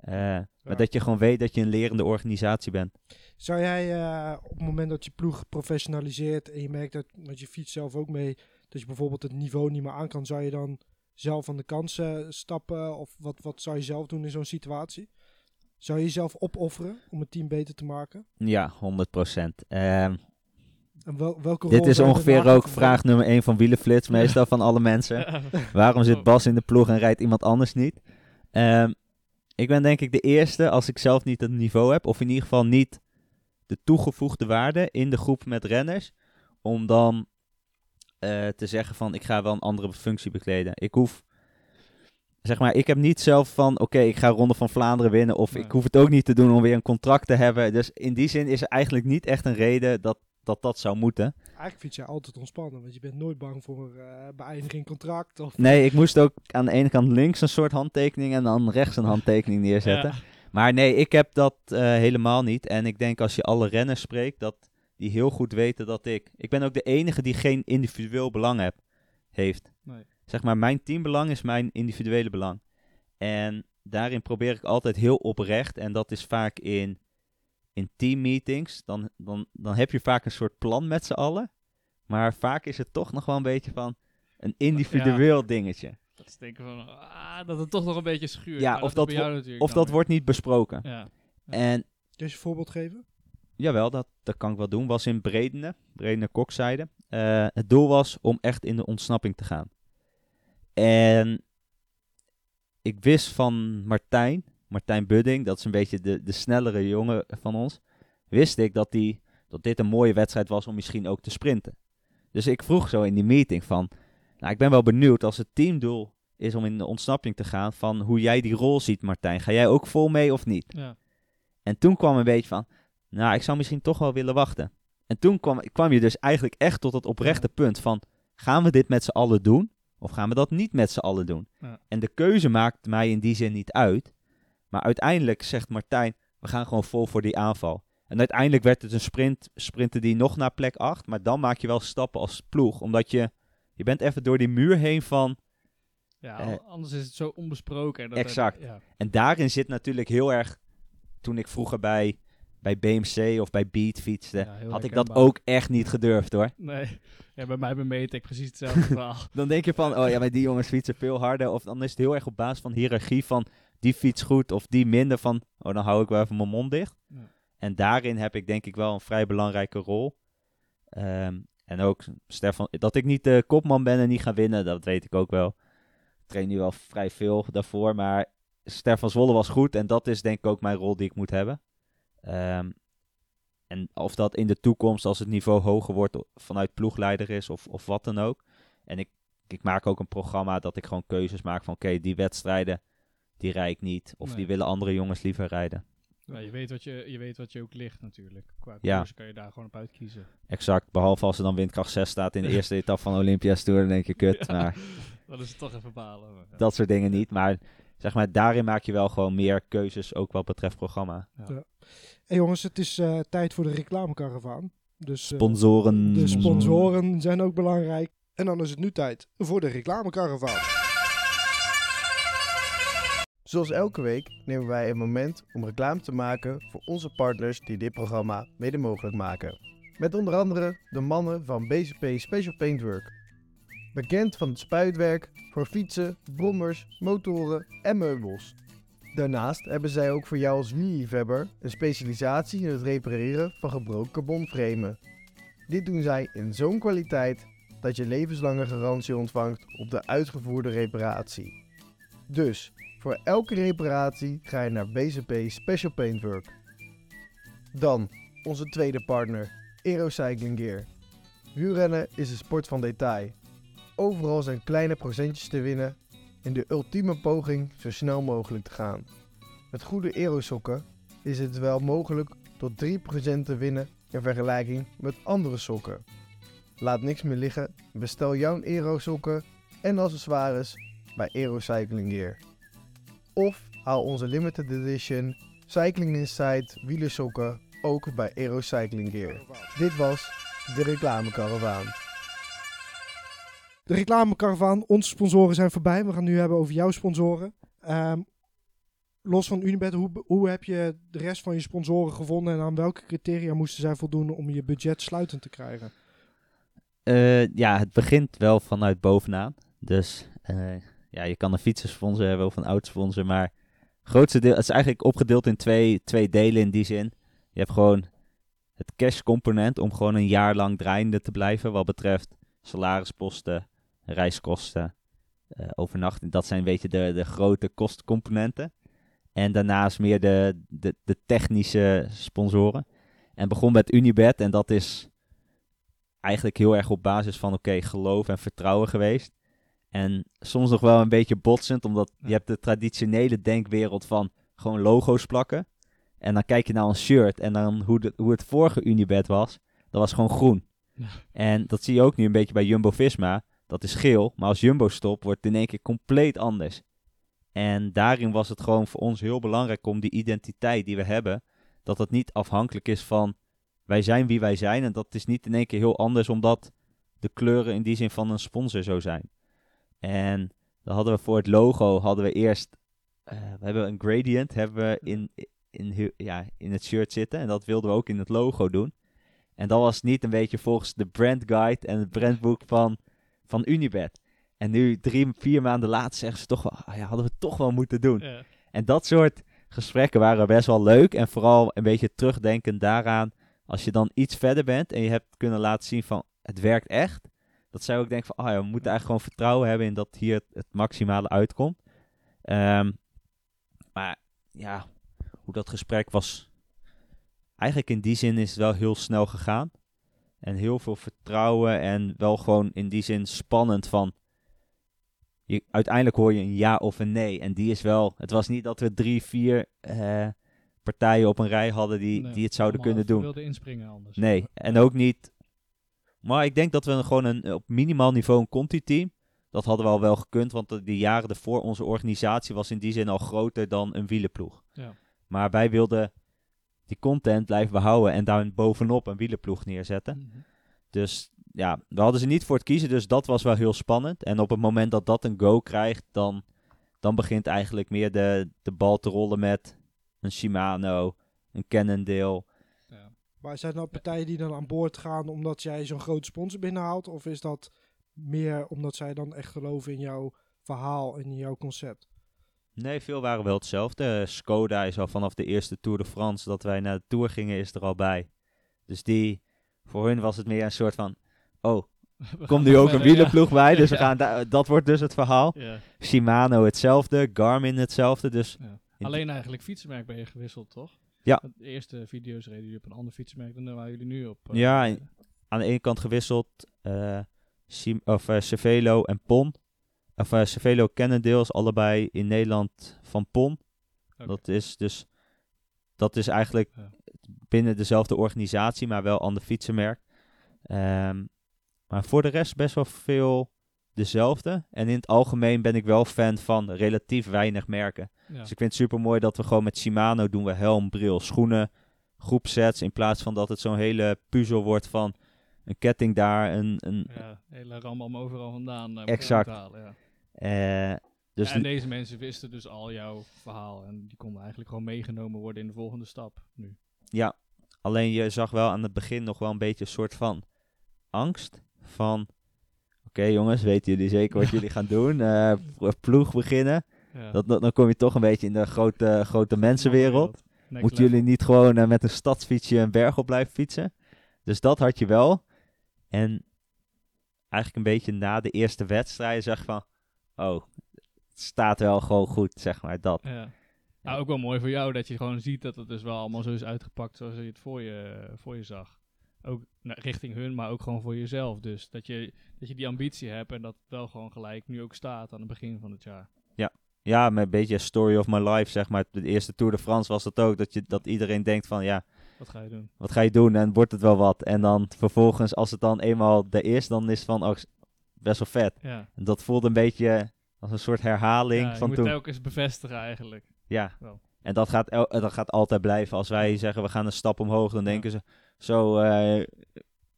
Eh, Maar dat je gewoon weet dat je een lerende organisatie bent. Zou jij eh, op het moment dat je ploeg professionaliseert en je merkt dat, dat je fiets zelf ook mee, dat je bijvoorbeeld het niveau niet meer aan kan, zou je dan zelf aan de kant eh, stappen? Of wat, wat zou je zelf doen in zo'n situatie? Zou je jezelf opofferen om het team beter te maken? Ja, 100 procent. Ehm, En wel, welke dit is ongeveer ook vraag nummer 1 van Wielenflits, meestal van alle mensen. Waarom zit Bas in de ploeg en rijdt iemand anders niet? Ehm, ik ben denk ik de eerste als ik zelf niet het niveau heb, of in ieder geval niet de toegevoegde waarde in de groep met renners, om dan eh, te zeggen van ik ga wel een andere functie bekleden. Ik hoef, zeg maar, ik heb niet zelf van oké, ik ga Ronde van Vlaanderen winnen, of Nee. ik hoef het ook niet te doen om weer een contract te hebben. Dus in die zin is er eigenlijk niet echt een reden dat dat, dat zou moeten. Eigenlijk fiets je altijd ontspannen, want je bent nooit bang voor eh beëindiging contract. Of, Nee, ik moest ook aan de ene kant links een soort handtekening en dan rechts een handtekening neerzetten. Ja. Maar nee, ik heb dat eh, helemaal niet. En ik denk als je alle renners spreekt, dat die heel goed weten dat ik... Ik ben ook de enige die geen individueel belang heb, heeft. Nee. Zeg maar, mijn teambelang is mijn individuele belang. En daarin probeer ik altijd heel oprecht. En dat is vaak in, in teammeetings. Dan, dan, dan heb je vaak een soort plan met z'n allen. Maar vaak is het toch nog wel een beetje van een individueel dingetje. Dat is denken van, ah, dat het toch nog een beetje schuurt. Ja, of dat wo- natuurlijk Of dat weer. wordt niet besproken. Ja. En Kun je een voorbeeld geven? Jawel, dat, dat kan ik wel doen. Was in Bredene, Bredene Kokzijde. Eh, het doel was om echt in de ontsnapping te gaan. En ik wist van Martijn, Martijn Budding, dat is een beetje de, de snellere jongen van ons. Wist ik dat, die, dat dit een mooie wedstrijd was om misschien ook te sprinten. Dus ik vroeg zo in die meeting van, nou ik ben wel benieuwd als het teamdoel is om in de ontsnapping te gaan, van hoe jij die rol ziet Martijn. Ga jij ook vol mee of niet? Ja. En toen kwam een beetje van, nou, ik zou misschien toch wel willen wachten. En toen kwam, kwam je dus eigenlijk echt tot het oprechte punt van, gaan we dit met z'n allen doen? Of gaan we dat niet met z'n allen doen? Ja. En de keuze maakt mij in die zin niet uit. Maar uiteindelijk zegt Martijn, we gaan gewoon vol voor die aanval. En uiteindelijk werd het een sprint, sprinten die nog naar plek 8. Maar dan maak je wel stappen als ploeg. Omdat je, je bent even door die muur heen van, Ja, Eh, an- anders is het zo onbesproken. en Dat exact. ja. En daarin zit natuurlijk heel erg. Toen ik vroeger bij, bij BMC of bij Beat fietste, Ja, had ik dat ook echt niet gedurfd hoor. Nee, ja, bij mij bij Metec precies hetzelfde verhaal. Dan denk je van, oh ja, maar die jongens fietsen veel harder. Of dan is het heel erg op basis van hiërarchie van die fiets goed of die minder van, oh dan hou ik wel even mijn mond dicht. Ja. En daarin heb ik denk ik wel een vrij belangrijke rol. Ehm, en ook Stefan, dat ik niet de kopman ben en niet ga winnen, dat weet ik ook wel. Ik train nu wel vrij veel daarvoor, maar Stefan Zwolle was goed en dat is denk ik ook mijn rol die ik moet hebben. Ehm, en of dat in de toekomst, als het niveau hoger wordt, vanuit ploegleider is of, of wat dan ook. En ik, ik maak ook een programma dat ik gewoon keuzes maak van oké, die wedstrijden, die rijd ik niet. Of Nee. die willen andere jongens liever rijden. Ja, je, weet wat je, je weet wat je ook ligt natuurlijk. Qua Ja. koers kan je daar gewoon op uitkiezen. Exact, behalve als er dan windkracht 6 staat in de eerste etappe van Olympia's Tour, dan denk je kut. Ja. Maar Dan is het toch even balen. maar ja. dat soort dingen niet. Maar zeg maar, daarin maak je wel gewoon meer keuzes, ook wat betreft programma. Hey jongens, het is eh, tijd voor de reclamekaravaan. Dus eh, Sponsoren. de sponsoren zijn ook belangrijk. En dan is het nu tijd voor de reclamekaravaan. Zoals elke week nemen wij een moment om reclame te maken voor onze partners die dit programma mede mogelijk maken. Met onder andere de mannen van BCP Special Paintwork. Bekend van het spuitwerk voor fietsen, brommers, motoren en meubels. Daarnaast hebben zij ook voor jou als wielerliefhebber een specialisatie in het repareren van gebroken carbonframen. Dit doen zij in zo'n kwaliteit dat je levenslange garantie ontvangt op de uitgevoerde reparatie. Dus voor elke reparatie ga je naar BCP Special Paintwork. Dan onze tweede partner, Aero Cycling Gear. Wielrennen is een sport van detail. Overal zijn kleine procentjes te winnen in de ultieme poging zo snel mogelijk te gaan. Met goede aerosokken is het wel mogelijk tot 3% te winnen in vergelijking met andere sokken. Laat niks meer liggen. Bestel jouw Aero sokken en accessoires bij Aero Cycling Gear. Of haal onze limited edition Cycling Insight wielersokken ook bij Aero Cycling Gear. Dit was de reclamekaravaan. De reclamekaravaan, onze sponsoren zijn voorbij. We gaan nu hebben over jouw sponsoren. Ehm, los van Unibet, hoe, hoe heb je de rest van je sponsoren gevonden en aan welke criteria moesten zij voldoen om je budget sluitend te krijgen? Eh, ja, het begint wel vanuit bovenaan. Dus eh, ja, je kan een fietsensponsor hebben of een autosponsor, maar grootste deel, het is eigenlijk opgedeeld in twee, twee delen in die zin. Je hebt gewoon het cash component om gewoon een jaar lang draaiende te blijven wat betreft salarisposten, reiskosten, eh overnachting. Dat zijn een beetje de, de grote kostcomponenten. En daarnaast meer de, de, de technische sponsoren. En begon met Unibet en dat is eigenlijk heel erg op basis van oké, geloof en vertrouwen geweest. En soms nog wel een beetje botsend, omdat je hebt de traditionele denkwereld van gewoon logo's plakken. En dan kijk je naar een shirt en dan hoe, de, hoe het vorige Unibet was, dat was gewoon groen. Ja. En dat zie je ook nu een beetje bij Jumbo-Visma. Dat is geel, maar als Jumbo stopt, wordt het in één keer compleet anders. En daarin was het gewoon voor ons heel belangrijk om die identiteit die we hebben, dat het niet afhankelijk is van wij zijn wie wij zijn. En dat is niet in één keer heel anders, omdat de kleuren in die zin van een sponsor zo zijn. En dan hadden we voor het logo, hadden we eerst, eh, we hebben een gradient hebben we in, in, hu- ja, in het shirt zitten. En dat wilden we ook in het logo doen. En dat was niet een beetje volgens de brand guide en het brandboek van, van Unibet. En nu, drie, vier maanden later, zeggen ze toch wel, ah ja, hadden we toch wel moeten doen. Ja. En dat soort gesprekken waren best wel leuk. En vooral een beetje terugdenken daaraan. Als je dan iets verder bent en je hebt kunnen laten zien van het werkt echt. Dat zij ook denken van, ah ja, we moeten eigenlijk gewoon vertrouwen hebben in dat hier het, het maximale uitkomt. Ehm, maar ja, hoe dat gesprek was. Eigenlijk in die zin is het wel heel snel gegaan. En heel veel vertrouwen en wel gewoon in die zin spannend van je, uiteindelijk hoor je een ja of een nee. En die is wel. Het was niet dat we drie, vier eh, partijen op een rij hadden die, Nee, die het zouden kunnen doen. wilden inspringen anders. Nee, en ook niet. Maar ik denk dat we een- gewoon een, op minimaal niveau een Conti-team. Dat hadden we al wel gekund, want de, de jaren ervoor onze organisatie was in die zin al groter dan een wielenploeg. Ja. Maar wij wilden die content blijven behouden en daar bovenop een wielenploeg neerzetten. Mhm. Dus ja, we hadden ze niet voor het kiezen, dus dat was wel heel spannend. En op het moment dat dat een go krijgt, dan, dan begint eigenlijk meer de, de bal te rollen met een Shimano, een Cannondale. Maar zijn er nou partijen die dan aan boord gaan omdat jij zo'n grote sponsor binnenhaalt? Of is dat meer omdat zij dan echt geloven in jouw verhaal en in jouw concept? Nee, veel waren wel hetzelfde. Skoda is al vanaf de eerste Tour de France dat wij naar de Tour gingen, is er al bij. Dus die, voor hun was het meer een soort van, oh, komt nu ook een ja. wielerploeg bij, dus we gaan da- dat wordt dus het verhaal. Ja. Shimano hetzelfde, Garmin hetzelfde, dus Alleen eigenlijk fietsenmerk ben je gewisseld, toch? Ja. De eerste video's reden jullie op een ander fietsenmerk dan waar jullie nu op. eh, Ja, aan de ene kant gewisseld, eh Shim- of eh, Cervelo en Pon. Of eh, Cervelo is allebei in Nederland van Pon. Dat is dus, dat is eigenlijk Ja. binnen dezelfde organisatie, maar wel ander fietsenmerk. Ehm, maar voor de rest best wel veel dezelfde. En in het algemeen ben ik wel fan van relatief weinig merken. Ja. Dus ik vind het super mooi dat we gewoon met Shimano doen we helm, bril, schoenen, groepsets. In plaats van dat het zo'n hele puzzel wordt van een ketting daar, een... een Ja, hele ram om overal vandaan. eh, Exact. halen, ja. eh, dus Ja, en deze mensen wisten dus al jouw verhaal en die konden eigenlijk gewoon meegenomen worden in de volgende stap nu. Ja, alleen je zag wel aan het begin nog wel een beetje een soort van angst van... Oké jongens, weten jullie zeker wat jullie gaan doen? Eh, ploeg beginnen. Ja. Dat, dat- dan kom je toch een beetje in de grote, grote mensenwereld. Next Moeten level. jullie niet gewoon eh, met een stadsfietsje een berg op blijven fietsen? Dus dat had je wel. En eigenlijk een beetje na de eerste wedstrijd je van... Oh, het staat wel gewoon goed, zeg maar, dat. Ja. Nou, ook wel mooi voor jou dat je gewoon ziet dat het dus wel allemaal zo is uitgepakt zoals je het voor je, voor je zag. Ook nou, richting hun, maar ook gewoon voor jezelf. Dus dat je, dat je die ambitie hebt en dat het wel gewoon gelijk nu ook staat aan het begin van het jaar. Ja, met een beetje story of my life, zeg maar. De eerste Tour de France was dat ook. Dat, je, dat iedereen denkt van, ja, Wat ga je doen? wat ga je doen en wordt het wel wat? En dan vervolgens, als het dan eenmaal er is, dan is het van, oh, best wel vet. Ja. En dat voelt een beetje als een soort herhaling ja je van moet toen. telkens bevestigen eigenlijk. Ja, Wel. en dat gaat, dat gaat altijd blijven. Als wij zeggen, we gaan een stap omhoog, dan denken ze, zo, eh,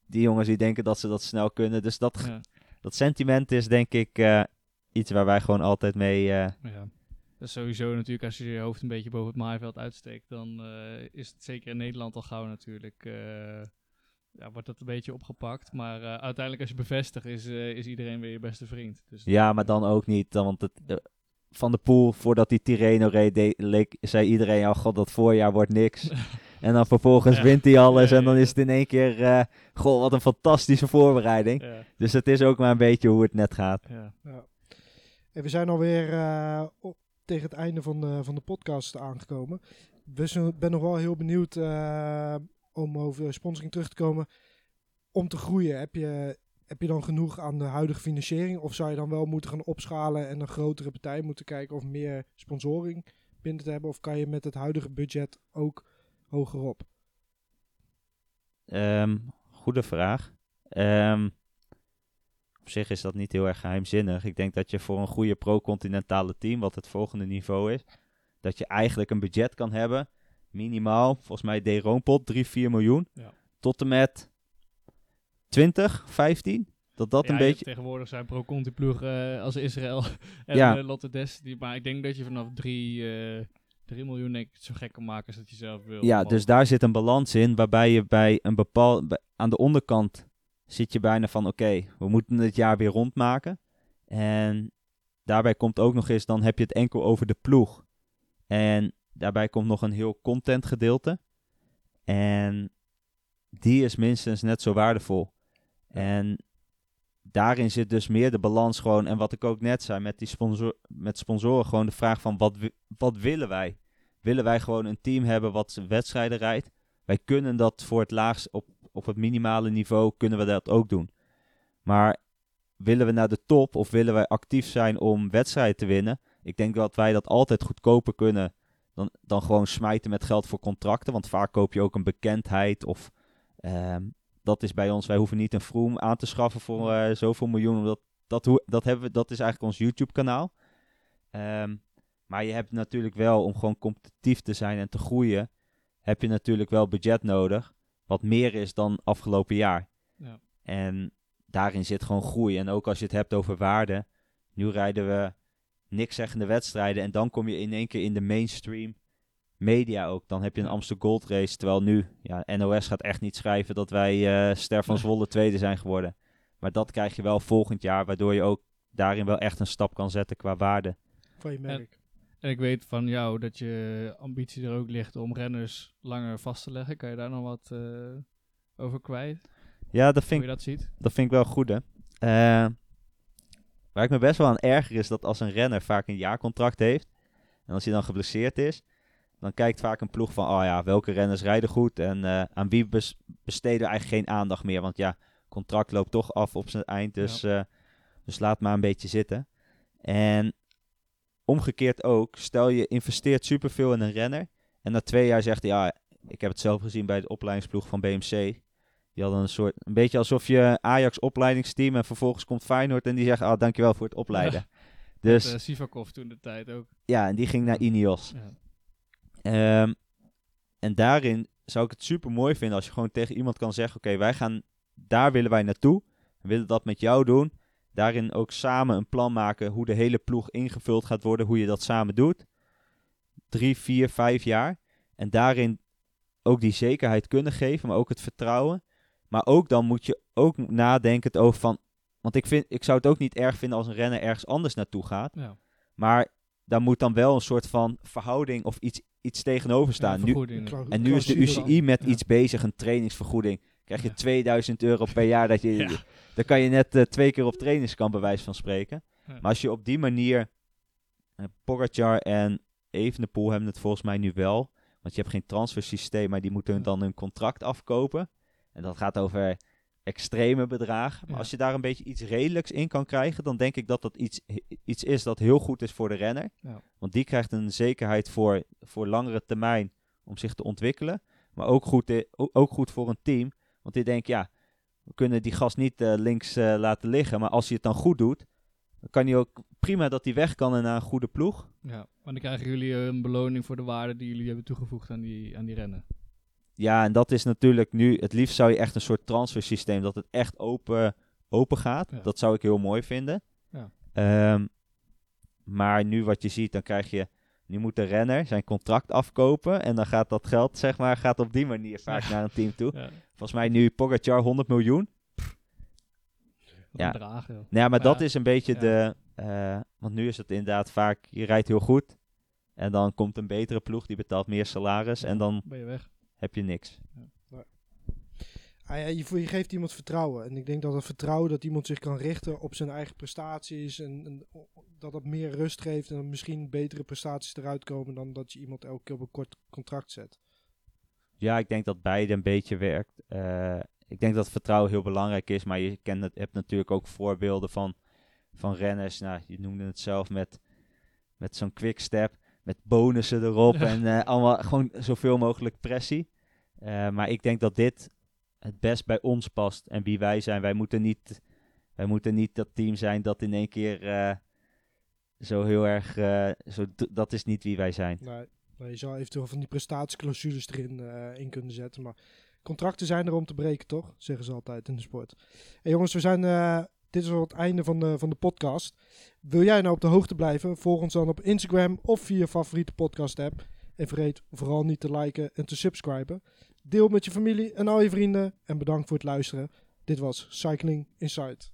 die jongens die denken dat ze dat snel kunnen. Dus dat, Ja. dat sentiment is denk ik eh, iets waar wij gewoon altijd mee... eh, Ja. Dat is sowieso natuurlijk, als je je hoofd een beetje boven het maaiveld uitsteekt, dan is het zeker in Nederland al gauw natuurlijk, ja, wordt dat een beetje opgepakt. Maar uiteindelijk als je bevestigt, is, is iedereen weer je beste vriend. Dus Ja, maar dan ook niet. Dan, want het, van de Poel, voordat die Tirreno reed, leek, zei iedereen, oh god, dat voorjaar wordt niks. en dan vervolgens Ja. wint hij alles Ja, en dan is het in één keer, eh, goh, wat een fantastische voorbereiding. Ja, Dus het is ook maar een beetje hoe het net gaat. ja. Ja. En we zijn alweer eh, op, tegen het einde van de, van de podcast aangekomen. We zijn- ben nog wel heel benieuwd eh, om over sponsoring terug te komen. Om te groeien, heb je, heb je dan genoeg aan de huidige financiering? Of zou je dan wel moeten gaan opschalen en een grotere partij moeten kijken of meer sponsoring binnen te hebben? Of kan je met het huidige budget ook hoger op? Ehm, goede vraag. Ehm, op zich is dat niet heel erg geheimzinnig. Ik denk dat je voor een goede pro-continentale team, wat het volgende niveau is, dat je eigenlijk een budget kan hebben. Minimaal, volgens mij deed Roompot 3, 4 miljoen. Ja. Tot en met 20, 15. Dat dat Ja, een beetje... Tegenwoordig zijn pro-conti ploeg eh, als Israël en Ja. eh, Lotte Des. Die, maar ik denk dat je vanaf 3 miljoen denk ik zo gek kan maken als dat je zelf wil. Ja, dus daar zit een balans in waarbij je bij een bepaald... bij- aan de onderkant zit je bijna van oké, we moeten het jaar weer rondmaken. En daarbij komt ook nog eens, dan heb je het enkel over de ploeg. En daarbij komt nog een heel content gedeelte. En die is minstens net zo waardevol. En daarin zit dus meer de balans gewoon. En wat ik ook net zei met die sponsor, met sponsoren, gewoon de vraag van wat, wat willen wij? Willen wij gewoon een team hebben wat wedstrijden rijdt? Wij kunnen dat voor het laagst op, op het minimale niveau kunnen we dat ook doen. Maar willen we naar de top of willen wij actief zijn om wedstrijden te winnen? Ik denk dat wij dat altijd goedkoper kunnen dan, dan gewoon smijten met geld voor contracten. Want vaak koop je ook een bekendheid of ehm, dat is bij ons. Wij hoeven niet een Vroom aan te schaffen voor eh, zoveel miljoen. Omdat dat, dat, hebben we, dat is eigenlijk ons YouTube kanaal. Ehm, maar je hebt natuurlijk wel, om gewoon competitief te zijn en te groeien, heb je natuurlijk wel budget nodig. Wat meer is dan afgelopen jaar. Ja. En daarin zit gewoon groei. En ook als je het hebt over waarde. Nu rijden we niks zeggende wedstrijden. En dan kom je in één keer in de mainstream media ook. Dan heb je een. Amsterdam Gold Race. Terwijl nu, ja, NOS gaat echt niet schrijven dat wij eh Ster van. Zwolle tweede zijn geworden. Maar dat krijg je wel volgend jaar. Waardoor je ook daarin wel echt een stap kan zetten qua waarde. Van je merk. En ik weet van jou dat je ambitie er ook ligt om renners langer vast te leggen. Kan je daar nog wat eh, over kwijt? Ja, dat Hoe vind je ik dat ziet? Dat vind ik wel goed, hè. Eh, waar ik me best wel aan erger is dat als een renner vaak een jaarcontract heeft. En als hij dan geblesseerd is. Dan kijkt vaak een ploeg van, oh ja, welke renners rijden goed. En eh, aan wie bes- besteden we eigenlijk geen aandacht meer. Want ja, contract loopt toch af op zijn eind. Dus, dus laat maar een beetje zitten. En omgekeerd ook. Stel je investeert superveel in een renner. En na twee jaar zegt hij, ja, ik heb het zelf gezien bij de opleidingsploeg van BMC. Die hadden een soort, een beetje alsof je Ajax opleidingsteam en vervolgens komt Feyenoord en die zegt, ah, dankjewel voor het opleiden. Dus Met, eh, Sivakov toen de tijd ook. ja, en die ging naar Ineos. Ja. Ehm, en daarin zou ik het super mooi vinden als je gewoon tegen iemand kan zeggen, oké, wij gaan, daar willen wij naartoe. We willen dat met jou doen. Daarin ook samen een plan maken hoe de hele ploeg ingevuld gaat worden, hoe je dat samen doet. Drie, vier, vijf jaar. En daarin ook die zekerheid kunnen geven, maar ook het vertrouwen. Maar ook dan moet je ook nadenken over van, want ik, vind, ik zou het ook niet erg vinden als een renner ergens anders naartoe gaat. Ja. Maar daar moet dan wel een soort van verhouding of iets, iets tegenover staan. Ja, nu, en nu is de UCI met Ja. iets bezig, een trainingsvergoeding. Krijg je Ja. 2000 euro per jaar, dat je, Ja. dan kan je net eh, twee keer op trainingskamp bij wijze van spreken. Ja. Maar als je op die manier, uh, Pogacar en Evenepoel hebben het volgens mij nu wel. Want je hebt geen transfersysteem, maar die moeten Ja. dan hun contract afkopen. En dat gaat over extreme bedragen. Maar Ja. als je daar een beetje iets redelijks in kan krijgen, dan denk ik dat dat iets, iets is dat heel goed is voor de renner. Ja. Want die krijgt een zekerheid voor, voor langere termijn om zich te ontwikkelen. Maar ook goed, ook goed voor een team. Want die denkt, ja, we kunnen die gast niet eh, links eh, laten liggen. Maar als hij het dan goed doet, dan kan hij ook prima dat hij weg kan en naar een goede ploeg. Ja, maar dan krijgen jullie eh, een beloning voor de waarde die jullie hebben toegevoegd aan die, aan die rennen. Ja, en dat is natuurlijk nu, het liefst zou je echt een soort transfersysteem, dat het echt open, open gaat. Ja. Dat zou ik heel mooi vinden. Ja. Ehm, maar nu wat je ziet, dan krijg je, nu moet de renner zijn contract afkopen. En dan gaat dat geld, zeg maar, gaat op die manier vaak Ja. naar een team toe. Volgens mij nu Pogacar 100 miljoen. wat Ja. joh. Nou ja, maar Maar dat ja, is een beetje ja. de, eh, want nu is het inderdaad vaak, je rijdt heel goed. En dan komt een betere ploeg, die betaalt meer salaris. En dan Ben je weg. heb je niks. Ah ja, je, geeft iemand vertrouwen. En ik denk dat het vertrouwen dat iemand zich kan richten op zijn eigen prestaties. En, en dat dat meer rust geeft. En misschien betere prestaties eruit komen dan dat je iemand elke keer op een kort contract zet. Ja, ik denk dat beide een beetje werkt. Eh, ik denk dat vertrouwen heel belangrijk is, maar je kent het, hebt natuurlijk ook voorbeelden van, van renners. Nou, je noemde het zelf met, met zo'n quickstep, met bonussen erop Ja. en eh, allemaal gewoon zoveel mogelijk pressie. Eh, maar ik denk dat dit het best bij ons past en wie wij zijn. Wij moeten niet, wij moeten niet dat team zijn dat in één keer zo heel erg, zo, dat is niet wie wij zijn. Nee, je zou eventueel van die prestatieclausules erin eh, in kunnen zetten. Maar contracten zijn er om te breken, toch? Zeggen ze altijd in de sport. Hey jongens, we zijn, eh, dit is al het einde van de, van de podcast. Wil jij nou op de hoogte blijven? Volg ons dan op Instagram of via je favoriete podcast app. En vergeet vooral niet te liken en te subscriben. Deel met je familie en al je vrienden. En bedankt voor het luisteren. Dit was Cycling Insight.